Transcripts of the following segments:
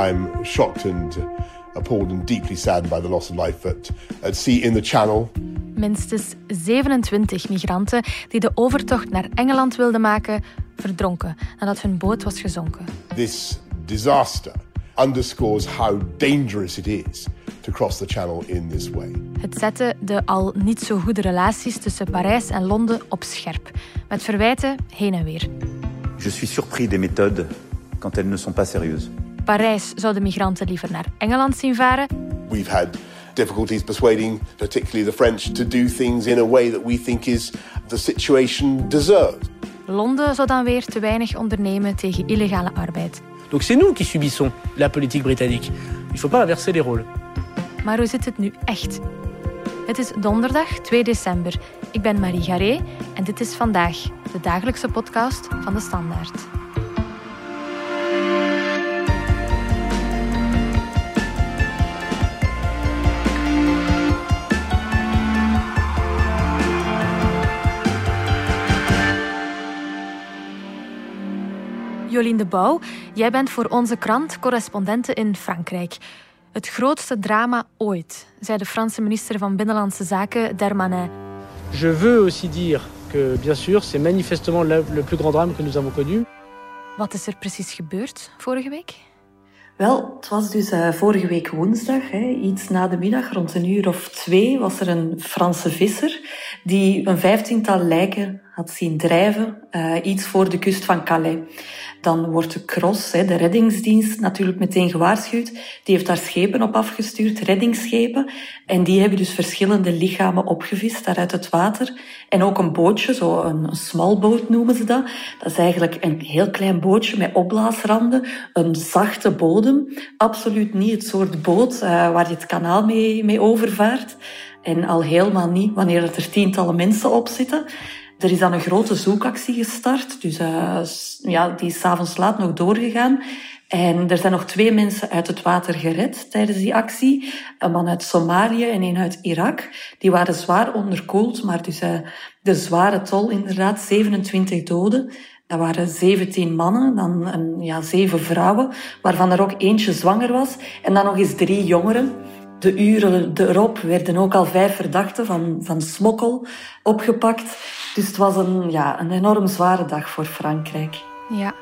I'm shocked and appalled and deeply saddened by the loss of life at, at sea in the Channel. Minstens 27 migranten die de overtocht naar Engeland wilden maken, verdronken nadat hun boot was gezonken. This disaster underscores how dangerous it is to cross the channel in this way. Het zette de al niet zo goede relaties tussen Parijs en Londen op scherp, met verwijten heen en weer. Je suis surpris des méthodes quand elles ne sont pas sérieuses. Parijs zou de migranten liever naar Engeland zien varen. We've had difficulties persuading particularly the French to do things in a way that we think is the situation deserves. Londen zou dan weer te weinig ondernemen tegen illegale arbeid. Donc c'est nous qui subissons la politique britannique. Il faut pas inverser les rôles. Maar hoe zit het nu echt? Het is donderdag 2 december. Ik ben Marie Garé en dit is vandaag de dagelijkse podcast van de Standaard. Jolien de Bouw, jij bent voor onze krant correspondente in Frankrijk. Het grootste drama ooit, zei de Franse minister van Binnenlandse Zaken Darmanin. Je veux aussi dire que, bien sûr, c'est manifestement le, le plus grand drame que nous avons connu. Wat is er precies gebeurd vorige week? Wel, het was dus uh, vorige week woensdag, hè, iets na de middag, rond een uur of twee, was er een Franse visser die een vijftiental lijken had zien drijven, uh, iets voor de kust van Calais. Dan wordt de CROSS, de reddingsdienst, natuurlijk meteen gewaarschuwd. Die heeft daar schepen op afgestuurd, reddingsschepen. En die hebben dus verschillende lichamen opgevist daar uit het water. En ook een bootje, zo een, een smalboot noemen ze dat. Dat is eigenlijk een heel klein bootje met opblaasranden, een zachte bodem. Absoluut niet het soort boot uh, waar je het kanaal mee, mee overvaart. En al helemaal niet wanneer er tientallen mensen op zitten. Er is dan een grote zoekactie gestart. Dus uh, ja, die is s'avonds laat nog doorgegaan. En er zijn nog twee mensen uit het water gered tijdens die actie. Een man uit Somalië en een uit Irak. Die waren zwaar onderkoeld, maar dus uh, de zware tol inderdaad, 27 doden. Dat waren 17 mannen, dan een, ja, zeven vrouwen, waarvan er ook eentje zwanger was. En dan nog eens drie jongeren. De uren erop werden ook al vijf verdachten van, van smokkel opgepakt. Dus het was een, ja, een enorm zware dag voor Frankrijk. Ja,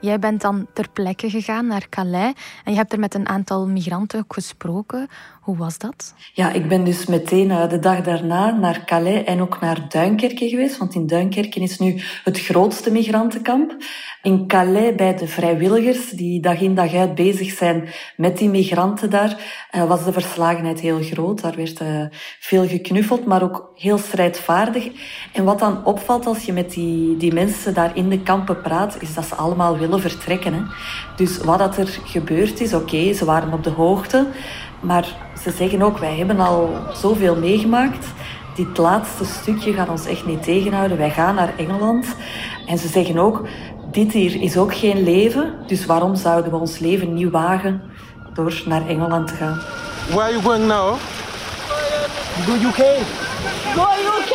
jij bent dan ter plekke gegaan naar Calais en je hebt er met een aantal migranten ook gesproken. Hoe was dat? Ja, ik ben dus meteen uh, de dag daarna naar Calais en ook naar Duinkerke geweest. Want in Duinkerke is nu het grootste migrantenkamp. In Calais bij de vrijwilligers die dag in dag uit bezig zijn met die migranten daar, uh, was de verslagenheid heel groot. Daar werd uh, veel geknuffeld, maar ook heel strijdvaardig. En wat dan opvalt als je met die, die mensen daar in de kampen praat, is dat ze allemaal willen vertrekken. Hè. Dus wat dat er gebeurd is, oké, ze waren op de hoogte. Maar ze zeggen ook, wij hebben al zoveel meegemaakt. Dit laatste stukje gaat ons echt niet tegenhouden. Wij gaan naar Engeland. En ze zeggen ook, dit hier is ook geen leven. Dus waarom zouden we ons leven niet wagen door naar Engeland te gaan? Where are you going now? Go UK. Go UK.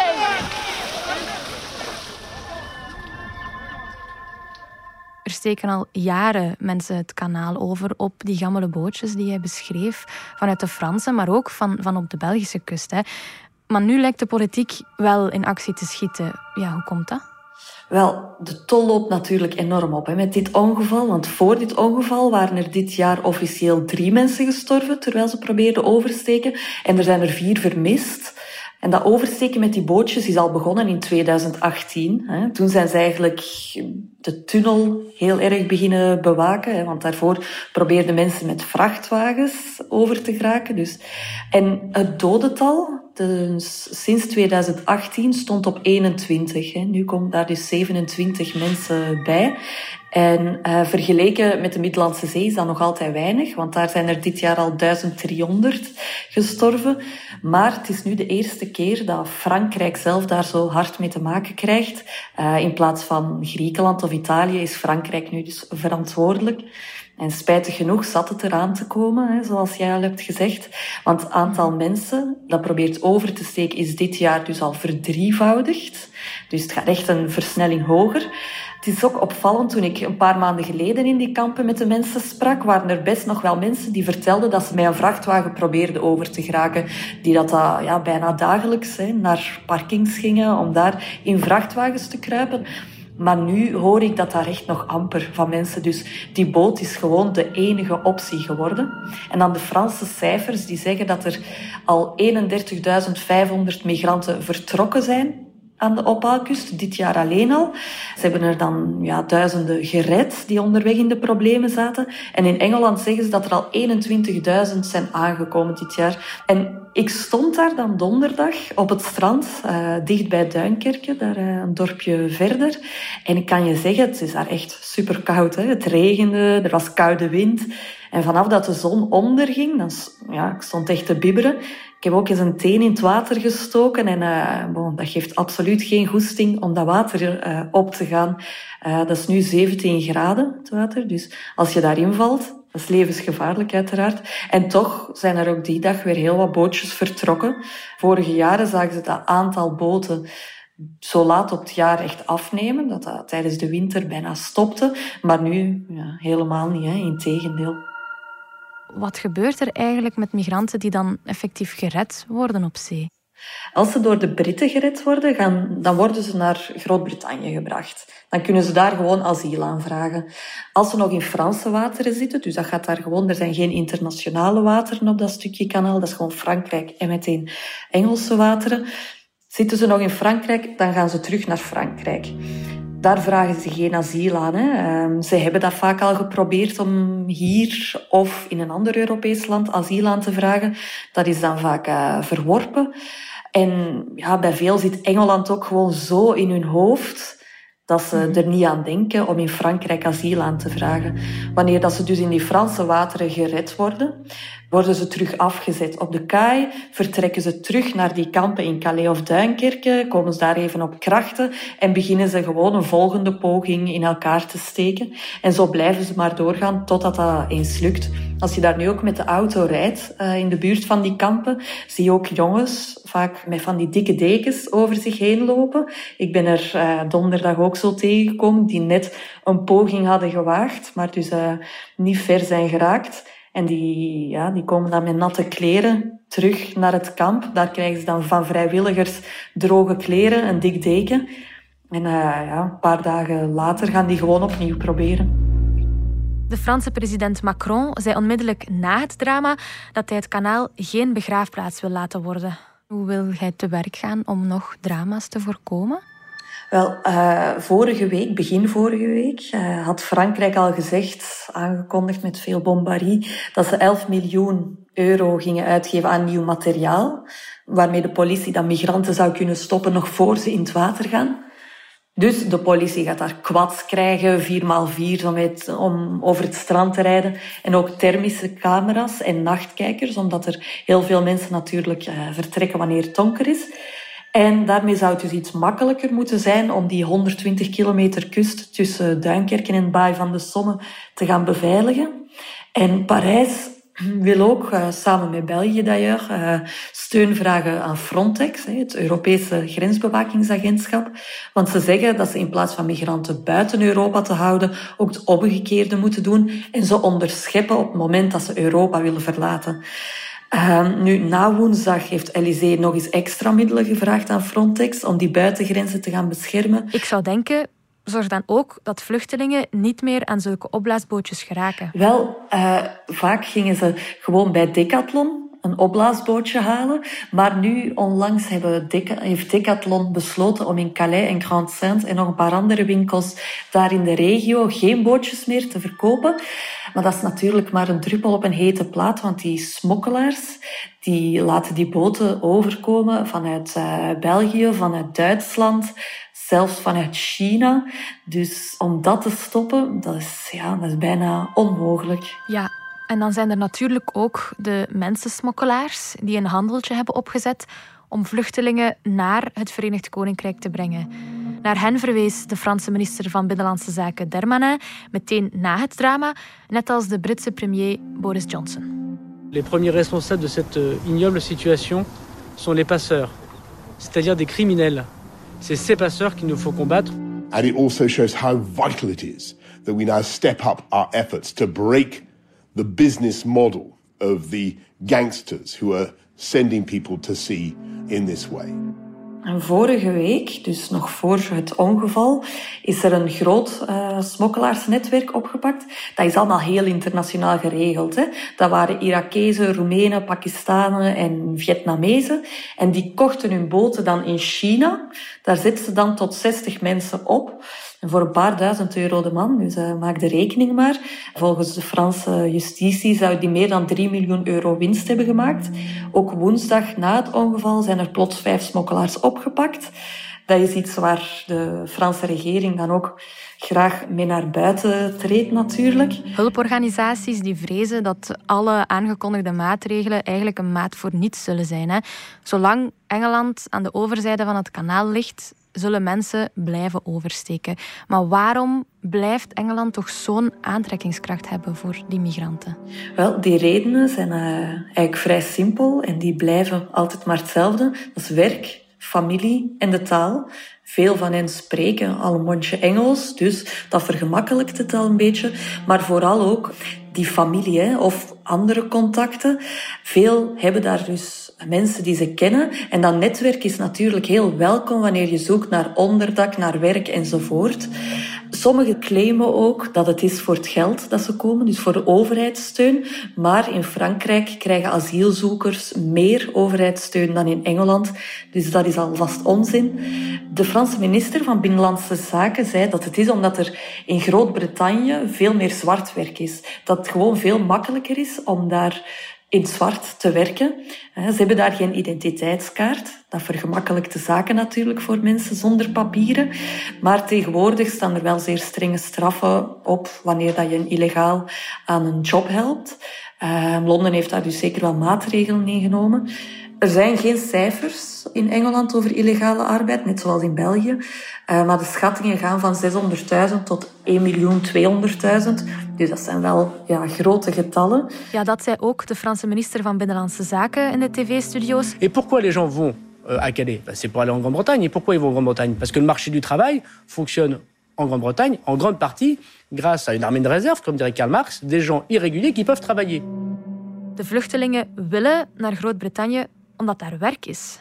Steken al jaren mensen het kanaal over op die gammele bootjes die jij beschreef, vanuit de Franse, maar ook van, van op de Belgische kust. Hè. Maar nu lijkt de politiek wel in actie te schieten. Ja, hoe komt dat? Wel, de tol loopt natuurlijk enorm op hè, met dit ongeval. Want voor dit ongeval waren er dit jaar officieel drie mensen gestorven terwijl ze probeerden oversteken. En er zijn er vier vermist. En dat oversteken met die bootjes is al begonnen in 2018. Hè. Toen zijn ze eigenlijk de tunnel heel erg beginnen bewaken. Hè, want daarvoor probeerden mensen met vrachtwagens over te geraken. Dus. En het dodental, sinds 2018, stond op 21. Hè. Nu komen daar dus 27 mensen bij. En uh, vergeleken met de Middellandse Zee is dat nog altijd weinig, want daar zijn er dit jaar al 1300 gestorven. Maar het is nu de eerste keer dat Frankrijk zelf daar zo hard mee te maken krijgt. Uh, in plaats van Griekenland of Italië is Frankrijk nu dus verantwoordelijk. En spijtig genoeg zat het eraan te komen, hè, zoals jij al hebt gezegd. Want het aantal mensen dat probeert over te steken is dit jaar dus al verdrievoudigd. Dus het gaat echt een versnelling hoger. Het is ook opvallend, toen ik een paar maanden geleden in die kampen met de mensen sprak, waren er best nog wel mensen die vertelden dat ze met een vrachtwagen probeerden over te geraken. Die dat, dat ja, bijna dagelijks hè, naar parkings gingen om daar in vrachtwagens te kruipen. Maar nu hoor ik dat daar echt nog amper van mensen. Dus die boot is gewoon de enige optie geworden. En dan de Franse cijfers die zeggen dat er al 31.500 migranten vertrokken zijn aan de ophaalkust, dit jaar alleen al. Ze hebben er dan ja, duizenden gered die onderweg in de problemen zaten. En in Engeland zeggen ze dat er al 21.000 zijn aangekomen dit jaar. En ik stond daar dan donderdag op het strand, uh, dicht bij Duinkerke, daar uh, een dorpje verder. En ik kan je zeggen, het is daar echt super koud. Het regende, er was koude wind. En vanaf dat de zon onderging, dan, ja, ik stond echt te bibberen. Ik heb ook eens een teen in het water gestoken en uh, bon, dat geeft absoluut geen goesting om dat water uh, op te gaan. Uh, dat is nu 17 graden, het water. Dus als je daarin valt, dat is levensgevaarlijk uiteraard. En toch zijn er ook die dag weer heel wat bootjes vertrokken. Vorige jaren zagen ze dat aantal boten zo laat op het jaar echt afnemen, dat dat tijdens de winter bijna stopte. Maar nu ja, helemaal niet, hè, in tegendeel. Wat gebeurt er eigenlijk met migranten die dan effectief gered worden op zee? Als ze door de Britten gered worden, gaan, dan worden ze naar Groot-Brittannië gebracht. Dan kunnen ze daar gewoon asiel aanvragen. Als ze nog in Franse wateren zitten, dus dat gaat daar gewoon, er zijn geen internationale wateren op dat stukje kanaal, dat is gewoon Frankrijk en meteen Engelse wateren. Zitten ze nog in Frankrijk, dan gaan ze terug naar Frankrijk. Daar vragen ze geen asiel aan. Hè. Ehm, ze hebben dat vaak al geprobeerd om hier of in een ander Europees land asiel aan te vragen. Dat is dan vaak uh, verworpen. En ja, bij veel zit Engeland ook gewoon zo in hun hoofd dat ze mhm. er niet aan denken om in Frankrijk asiel aan te vragen. Wanneer dat ze dus in die Franse wateren gered worden, worden ze terug afgezet op de kaai, vertrekken ze terug naar die kampen in Calais of Duinkerke, komen ze daar even op krachten en beginnen ze gewoon een volgende poging in elkaar te steken. En zo blijven ze maar doorgaan totdat dat eens lukt. Als je daar nu ook met de auto rijdt, uh, in de buurt van die kampen, zie je ook jongens vaak met van die dikke dekens over zich heen lopen. Ik ben er uh, donderdag ook zo tegengekomen, die net een poging hadden gewaagd, maar dus uh, niet ver zijn geraakt. En die, ja, die komen dan met natte kleren terug naar het kamp. Daar krijgen ze dan van vrijwilligers droge kleren, een dik deken. En ja, een paar dagen later gaan die gewoon opnieuw proberen. De Franse president Macron zei onmiddellijk na het drama dat hij het kanaal geen begraafplaats wil laten worden. Hoe wil hij te werk gaan om nog drama's te voorkomen? Wel, uh, vorige week, begin vorige week, uh, had Frankrijk al gezegd, aangekondigd met veel bombarie, dat ze 11 miljoen euro gingen uitgeven aan nieuw materiaal, waarmee de politie dan migranten zou kunnen stoppen nog voor ze in het water gaan. Dus de politie gaat daar quads krijgen, 4x4 om, om over het strand te rijden. En ook thermische camera's en nachtkijkers, omdat er heel veel mensen natuurlijk uh, vertrekken wanneer het donker is. En daarmee zou het dus iets makkelijker moeten zijn om die 120 kilometer kust tussen Duinkerken en Baai van de Somme te gaan beveiligen. En Parijs wil ook, uh, samen met België d'ailleurs, uh, steun vragen aan Frontex, het Europese grensbewakingsagentschap. Want ze zeggen dat ze in plaats van migranten buiten Europa te houden, ook het omgekeerde moeten doen en ze onderscheppen op het moment dat ze Europa willen verlaten. Uh, nu, na woensdag heeft Elysée nog eens extra middelen gevraagd aan Frontex om die buitengrenzen te gaan beschermen. Ik zou denken, zorg dan ook dat vluchtelingen niet meer aan zulke opblaasbootjes geraken. Wel, uh, vaak gingen ze gewoon bij Decathlon een opblaasbootje halen. Maar nu onlangs hebben heeft Decathlon besloten om in Calais en Grand Saint en nog een paar andere winkels daar in de regio geen bootjes meer te verkopen. Maar dat is natuurlijk maar een druppel op een hete plaat, want die smokkelaars die laten die boten overkomen vanuit uh, België, vanuit Duitsland, zelfs vanuit China. Dus om dat te stoppen, dat is, ja, dat is bijna onmogelijk. Ja, en dan zijn er natuurlijk ook de mensensmokkelaars die een handeltje hebben opgezet om vluchtelingen naar het Verenigd Koninkrijk te brengen. Naar hen verwees de Franse minister van Binnenlandse Zaken Dermanin meteen na het drama, net als de Britse premier Boris Johnson. Les premiers responsables de cette euh, ignoble situation sont les passeurs, c'est-à-dire des criminels. C'est ces passeurs qu'il nous faut combattre. And it also shows how vital it is that we now step up our efforts to break the business model of the gangsters who are sending people to sea in this way. Vorige week, dus nog voor het ongeval, is er een groot uh, smokkelaarsnetwerk opgepakt. Dat is allemaal heel internationaal geregeld. Hè? Dat waren Irakezen, Roemenen, Pakistanen en Vietnamezen. En die kochten hun boten dan in China. Daar zetten ze dan tot 60 mensen op. Voor een paar duizend euro de man, dus uh, maak de rekening maar. Volgens de Franse justitie zou die meer dan 3 miljoen euro winst hebben gemaakt. Ook woensdag na het ongeval zijn er plots vijf smokkelaars opgepakt. Dat is iets waar de Franse regering dan ook graag mee naar buiten treedt natuurlijk. Hulporganisaties die vrezen dat alle aangekondigde maatregelen eigenlijk een maat voor niets zullen zijn. Hè. Zolang Engeland aan de overzijde van het kanaal ligt, zullen mensen blijven oversteken. Maar waarom blijft Engeland toch zo'n aantrekkingskracht hebben voor die migranten? Wel, die redenen zijn uh, eigenlijk vrij simpel en die blijven altijd maar hetzelfde. Dat is werk, familie en de taal. Veel van hen spreken al een mondje Engels, dus dat vergemakkelijkt het al een beetje. Maar vooral ook die familie hè, of andere contacten. Veel hebben daar dus mensen die ze kennen. En dat netwerk is natuurlijk heel welkom wanneer je zoekt naar onderdak, naar werk enzovoort. Sommigen claimen ook dat het is voor het geld dat ze komen, dus voor de overheidssteun. Maar in Frankrijk krijgen asielzoekers meer overheidssteun dan in Engeland. Dus dat is alvast onzin. De Franse minister van Binnenlandse Zaken zei dat het is omdat er in Groot-Brittannië veel meer zwart werk is. Dat het gewoon veel makkelijker is om daar in zwart te werken. Ze hebben daar geen identiteitskaart. Dat vergemakkelijkt de zaken natuurlijk voor mensen zonder papieren. Maar tegenwoordig staan er wel zeer strenge straffen op wanneer dat je illegaal aan een job helpt. Ehm, Londen heeft daar dus zeker wel maatregelen ingenomen. Er zijn geen cijfers in Engeland over illegale arbeid, net zoals in België. Uh, maar de schattingen gaan van 600.000 tot 1.200.000. Dus dat zijn wel ja, grote getallen. Ja, dat zei ook de Franse minister van Binnenlandse Zaken in de tv-studio's. Et pourquoi les gens vont euh, à Calais ben, C'est pour aller en Grande-Bretagne. Et pourquoi ils vont en Grande-Bretagne Parce que le marché du travail fonctionne en Grande-Bretagne, en grande partie grâce à une armée de réserve, comme dirait Karl Marx, des gens irréguliers qui peuvent travailler. De vluchtelingen willen naar Groot-Brittannië omdat daar werk is.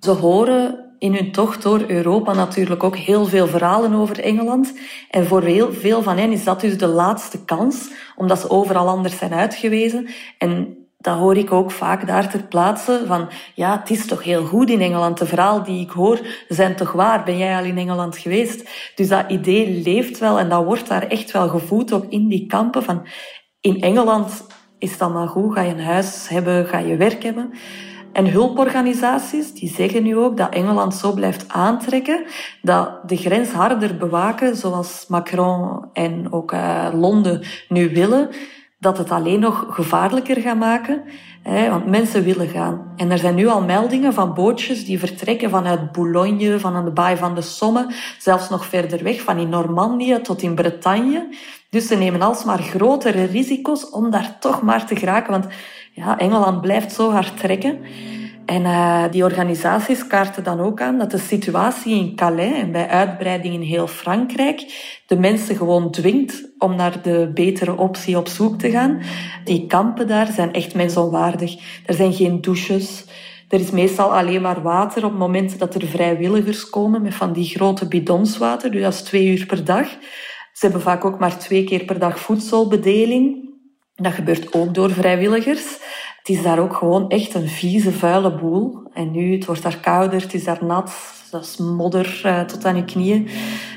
Ze horen in hun tocht door Europa natuurlijk ook heel veel verhalen over Engeland. En voor heel veel van hen is dat dus de laatste kans, omdat ze overal anders zijn uitgewezen. En dat hoor ik ook vaak daar ter plaatse van, ja, het is toch heel goed in Engeland. De verhalen die ik hoor zijn toch waar. Ben jij al in Engeland geweest? Dus dat idee leeft wel en dat wordt daar echt wel gevoed, ook in die kampen van, in Engeland is dat maar goed. Ga je een huis hebben, ga je werk hebben. En hulporganisaties die zeggen nu ook dat Engeland zo blijft aantrekken, dat de grens harder bewaken, zoals Macron en ook uh, Londen nu willen, dat het alleen nog gevaarlijker gaat maken. Hè, want mensen willen gaan. En er zijn nu al meldingen van bootjes die vertrekken vanuit Boulogne, van de baai van de Somme, zelfs nog verder weg, van in Normandië tot in Bretagne. Dus ze nemen alsmaar grotere risico's om daar toch maar te geraken. Want ja, Engeland blijft zo hard trekken. En uh, die organisaties kaarten dan ook aan dat de situatie in Calais en bij uitbreiding in heel Frankrijk de mensen gewoon dwingt om naar de betere optie op zoek te gaan. Die kampen daar zijn echt mensonwaardig. Er zijn geen douches. Er is meestal alleen maar water op het moment dat er vrijwilligers komen met van die grote bidons water. Dus dat is twee uur per dag. Ze hebben vaak ook maar twee keer per dag voedselbedeling. Dat gebeurt ook door vrijwilligers. Het is daar ook gewoon echt een vieze, vuile boel. En nu, het wordt daar kouder, het is daar nat, dat is modder uh, tot aan je knieën.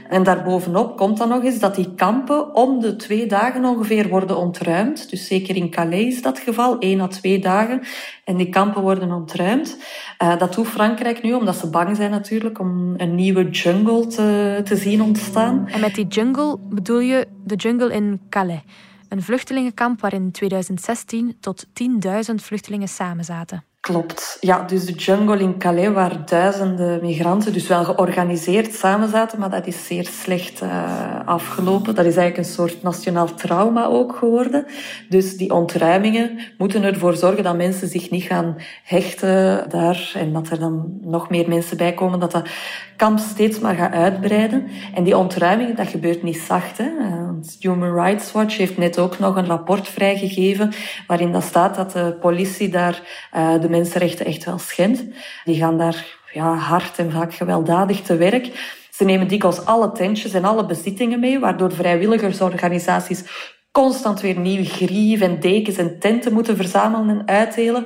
En daarbovenop komt dan nog eens dat die kampen om de twee dagen ongeveer worden ontruimd. Dus zeker in Calais is dat geval, één à twee dagen. En die kampen worden ontruimd. Uh, dat doet Frankrijk nu, omdat ze bang zijn natuurlijk om een nieuwe jungle te, te zien ontstaan. En met die jungle bedoel je de jungle in Calais? Een vluchtelingenkamp waar in 2016 tot 10.000 vluchtelingen samenzaten. Klopt. Ja, dus de jungle in Calais, waar duizenden migranten dus wel georganiseerd samen zaten, maar dat is zeer slecht uh, afgelopen. Dat is eigenlijk een soort nationaal trauma ook geworden. Dus die ontruimingen moeten ervoor zorgen dat mensen zich niet gaan hechten daar en dat er dan nog meer mensen bij komen, dat dat kamp steeds maar gaat uitbreiden. En die ontruimingen, dat gebeurt niet zacht. Hè? Human Rights Watch heeft net ook nog een rapport vrijgegeven waarin dat staat dat de politie daar uh, de mensenrechten echt wel schendt. Die gaan daar ja, hard en vaak gewelddadig te werk. Ze nemen dikwijls alle tentjes en alle bezittingen mee, waardoor vrijwilligersorganisaties constant weer nieuwe grief en dekens en tenten moeten verzamelen en uitdelen.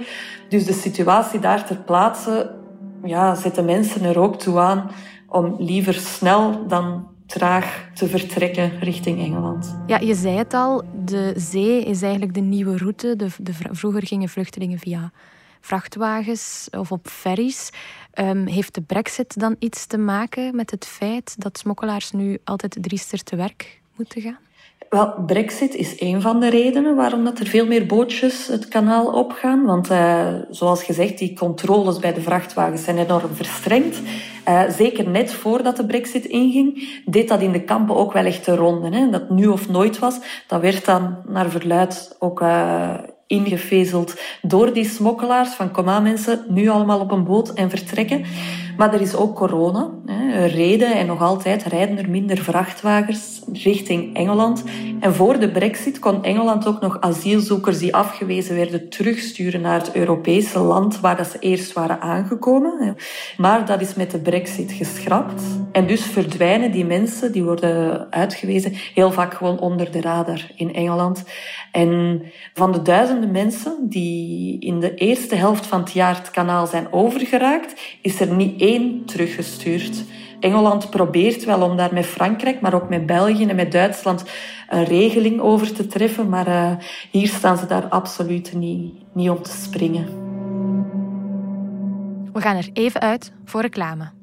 Dus de situatie daar ter plaatse ja, zetten mensen er ook toe aan om liever snel dan traag te vertrekken richting Engeland. Ja, je zei het al, de zee is eigenlijk de nieuwe route. De, de, vroeger gingen vluchtelingen via vrachtwagens of op ferries. Um, heeft de brexit dan iets te maken met het feit dat smokkelaars nu altijd driester te werk moeten gaan? Wel, Brexit is een van de redenen waarom dat er veel meer bootjes het kanaal opgaan. Want uh, zoals gezegd, die controles bij de vrachtwagens zijn enorm verstrengd. Uh, zeker net voordat de Brexit inging, deed dat in de kampen ook wel echt te ronden. Hè. Dat nu of nooit was, dat werd dan naar verluid ook uh, ingevezeld door die smokkelaars. Van kom aan mensen, nu allemaal op een boot en vertrekken. Maar er is ook corona. Er reden en nog altijd rijden er minder vrachtwagens richting Engeland. En voor de brexit kon Engeland ook nog asielzoekers die afgewezen werden terugsturen naar het Europese land waar ze eerst waren aangekomen. Maar dat is met de brexit geschrapt. En dus verdwijnen die mensen, die worden uitgewezen, heel vaak gewoon onder de radar in Engeland. En van de duizenden mensen die in de eerste helft van het jaar het kanaal zijn overgeraakt, is er niet één teruggestuurd. Engeland probeert wel om daar met Frankrijk, maar ook met België en met Duitsland een regeling over te treffen. Maar uh, hier staan ze daar absoluut niet, niet om te springen. We gaan er even uit voor reclame.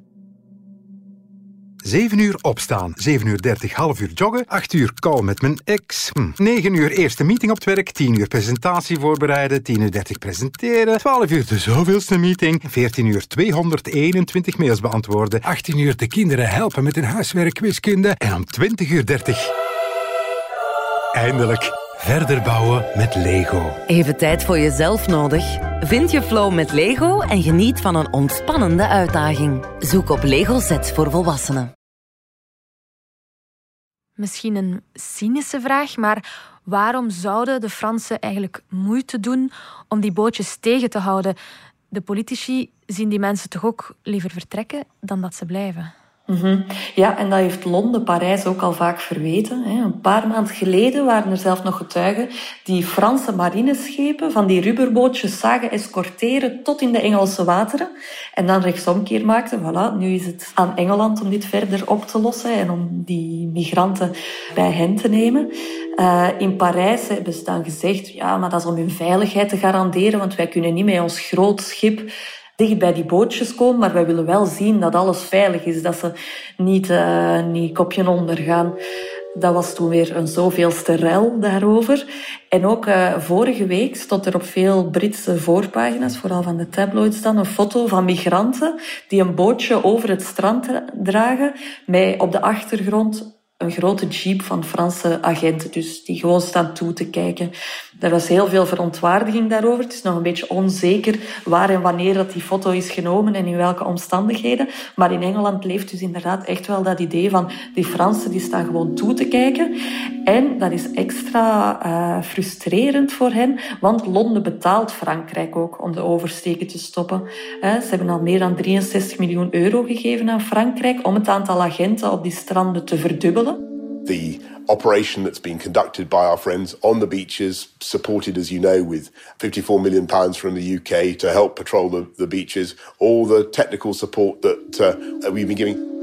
7 uur opstaan, 7 uur 30 half uur joggen, 8 uur call met mijn ex, hm. 9 uur eerste meeting op het werk, 10 uur presentatie voorbereiden, 10 uur 30 presenteren, 12 uur de zoveelste meeting, 14 uur 221 mails beantwoorden, 18 uur de kinderen helpen met hun huiswerk wiskunde en om 20 uur 30 eindelijk verder bouwen met Lego. Even tijd voor jezelf nodig? Vind je flow met Lego en geniet van een ontspannende uitdaging. Zoek op Lego Sets voor volwassenen. Misschien een cynische vraag, maar waarom zouden de Fransen eigenlijk moeite doen om die bootjes tegen te houden? De politici zien die mensen toch ook liever vertrekken dan dat ze blijven. Mm Ja, en dat heeft Londen, Parijs ook al vaak verweten. Een paar maanden geleden waren er zelf nog getuigen die Franse marineschepen van die rubberbootjes zagen escorteren tot in de Engelse wateren. En dan rechtsomkeer maakten. Voilà, nu is het aan Engeland om dit verder op te lossen en om die migranten bij hen te nemen. Uh, in Parijs hebben ze dan gezegd, ja, maar dat is om hun veiligheid te garanderen, want wij kunnen niet met ons groot schip dicht bij die bootjes komen, maar wij willen wel zien dat alles veilig is, dat ze niet, uh, niet kopje onder gaan. Dat was toen weer een zoveelste rel daarover. En ook uh, vorige week stond er op veel Britse voorpagina's, vooral van de tabloids dan, een foto van migranten die een bootje over het strand dragen, met op de achtergrond een grote jeep van Franse agenten, dus die gewoon staan toe te kijken. Er was heel veel verontwaardiging daarover. Het is nog een beetje onzeker waar en wanneer dat die foto is genomen en in welke omstandigheden. Maar in Engeland leeft dus inderdaad echt wel dat idee van die Fransen die staan gewoon toe te kijken. En dat is extra uh, frustrerend voor hen, want Londen betaalt Frankrijk ook om de oversteken te stoppen. Uh, ze hebben al meer dan 63 miljoen euro gegeven aan Frankrijk om het aantal agenten op die stranden te verdubbelen. The operation that's been conducted by our friends on the beaches, supported, as you know, with 54 million pounds from the UK to help patrol the, the beaches, all the technical support that uh, we've been giving.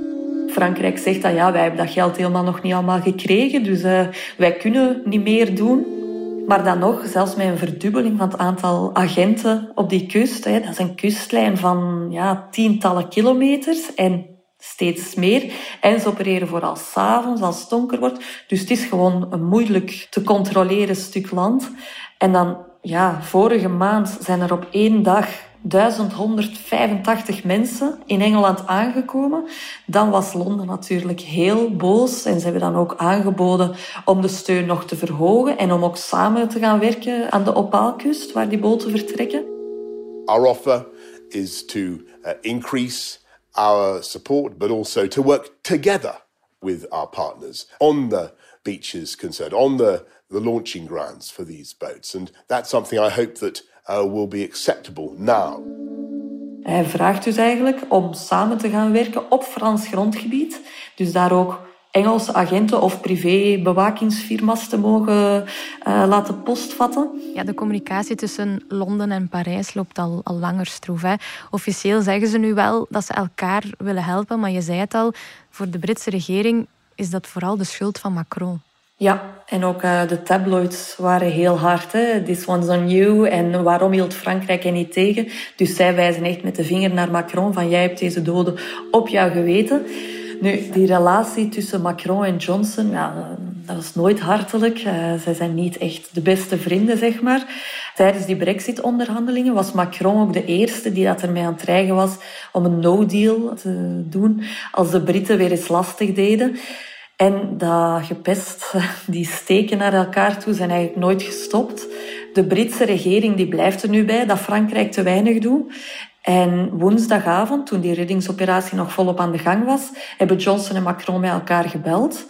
Frankrijk zegt dan ja, wij hebben dat geld helemaal nog niet allemaal gekregen, dus uh, wij kunnen niet meer doen. Maar dan nog, zelfs met een verdubbeling van het aantal agenten op die kust, hè, dat is een kustlijn van ja, tientallen kilometers. En steeds meer. En ze opereren vooral s'avonds als het donker wordt. Dus het is gewoon een moeilijk te controleren stuk land. En dan, ja, vorige maand zijn er op één dag 1185 mensen in Engeland aangekomen. Dan was Londen natuurlijk heel boos en ze hebben dan ook aangeboden om de steun nog te verhogen en om ook samen te gaan werken aan de Opaalkust waar die boten vertrekken. Our offer is to uh, increase our support, but also to work together with our partners on the beaches concerned, on the, the launching grounds for these boats. And that's something I hope that uh, will be acceptable now. Hij vraagt dus eigenlijk om samen te gaan werken op Frans grondgebied. Dus daar ook Engelse agenten of privé-bewakingsfirma's te mogen uh, laten postvatten. Ja, de communicatie tussen Londen en Parijs loopt al, al langer stroef. Hè. Officieel zeggen ze nu wel dat ze elkaar willen helpen, maar je zei het al, voor de Britse regering is dat vooral de schuld van Macron. Ja, en ook uh, de tabloids waren heel hard. Hè? This one's on you. En waarom hield Frankrijk er niet tegen? Dus zij wijzen echt met de vinger naar Macron van jij hebt deze doden op jou geweten. Nu, die relatie tussen Macron en Johnson, ja, dat was nooit hartelijk. Uh, zij zijn niet echt de beste vrienden, zeg maar. Tijdens die brexit-onderhandelingen was Macron ook de eerste die dat ermee aan het dreigen was om een no-deal te doen als de Britten weer eens lastig deden. En dat gepest, die steken naar elkaar toe, zijn eigenlijk nooit gestopt. De Britse regering die blijft er nu bij dat Frankrijk te weinig doet. En woensdagavond, toen die reddingsoperatie nog volop aan de gang was, hebben Johnson en Macron met elkaar gebeld.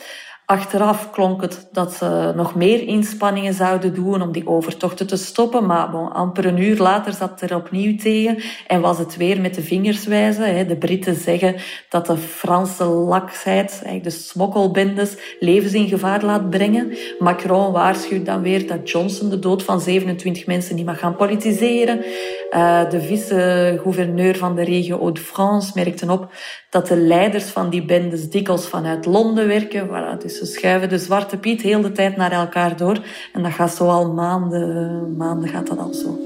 Achteraf klonk het dat ze nog meer inspanningen zouden doen om die overtochten te stoppen. Maar bon, amper een uur later zat er opnieuw tegen en was het weer met de vingers wijzen. De Britten zeggen dat de Franse laksheid, de smokkelbendes, levens in gevaar laat brengen. Macron waarschuwt dan weer dat Johnson de dood van 27 mensen niet mag gaan politiseren. Uh, de vice-gouverneur van de regio Hauts-de-France merkte op dat de leiders van die bendes dikwijls vanuit Londen werken. Voilà, dus ze schuiven de zwarte piet heel de tijd naar elkaar door. En dat gaat zo al maanden, maanden gaat dat al zo.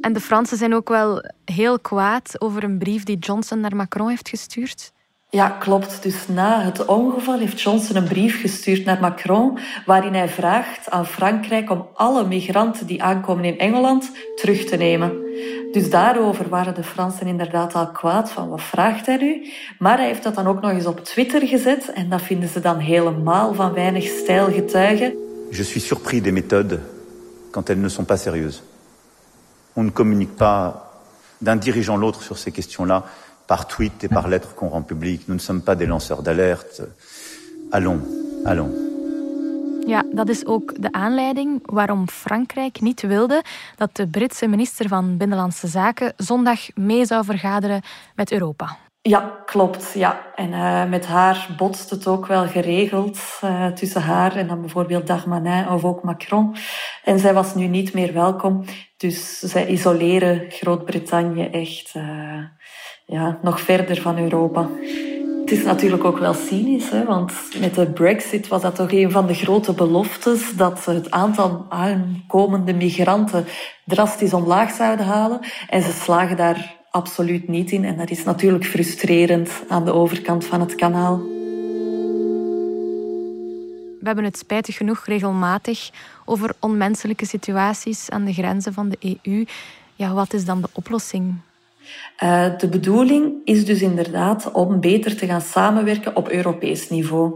En de Fransen zijn ook wel heel kwaad over een brief die Johnson naar Macron heeft gestuurd. Ja, klopt. Dus na het ongeval heeft Johnson een brief gestuurd naar Macron waarin hij vraagt aan Frankrijk om alle migranten die aankomen in Engeland terug te nemen. Dus daarover waren de Fransen inderdaad al kwaad van wat vraagt hij nu? Maar hij heeft dat dan ook nog eens op Twitter gezet en dat vinden ze dan helemaal van weinig stijl getuigen. Je suis surpris des méthodes quand elles ne sont pas sérieuses. On ne communique pas d'un dirigeant l'autre sur ces questions-là par tweet et par lettre qu'on rend public. Nous ne sommes pas des lanceurs d'alerte. Allons, allons. Ja, dat is ook de aanleiding waarom Frankrijk niet wilde dat de Britse minister van Binnenlandse Zaken zondag mee zou vergaderen met Europa. Ja, klopt. Ja. En uh, met haar botst het ook wel geregeld uh, tussen haar en dan bijvoorbeeld Darmanin of ook Macron. En zij was nu niet meer welkom. Dus zij isoleren Groot-Brittannië echt uh, ja, nog verder van Europa. Het is natuurlijk ook wel cynisch, hè, want met de brexit was dat toch een van de grote beloftes dat ze het aantal aankomende migranten drastisch omlaag zouden halen. En ze slagen daar absoluut niet in. En dat is natuurlijk frustrerend aan de overkant van het kanaal. We hebben het spijtig genoeg regelmatig over onmenselijke situaties aan de grenzen van de EU. Ja, wat is dan de oplossing? Uh, de bedoeling is dus inderdaad om beter te gaan samenwerken op Europees niveau.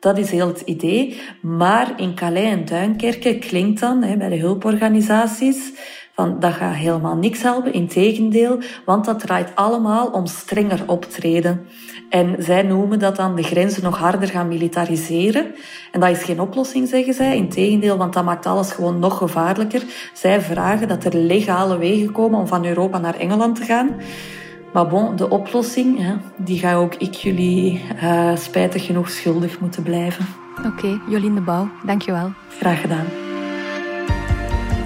Dat is heel het idee. Maar in Calais en Duinkerke klinkt dan hè, bij de hulporganisaties van dat gaat helemaal niks helpen. Integendeel, want dat draait allemaal om strenger optreden. En zij noemen dat dan de grenzen nog harder gaan militariseren. En dat is geen oplossing, zeggen zij. Integendeel, want dat maakt alles gewoon nog gevaarlijker. Zij vragen dat er legale wegen komen om van Europa naar Engeland te gaan. Maar bon, de oplossing, hè, die ga ook ik jullie uh, spijtig genoeg schuldig moeten blijven. Oké, okay, Jolien de Bouw, dankjewel. Graag gedaan.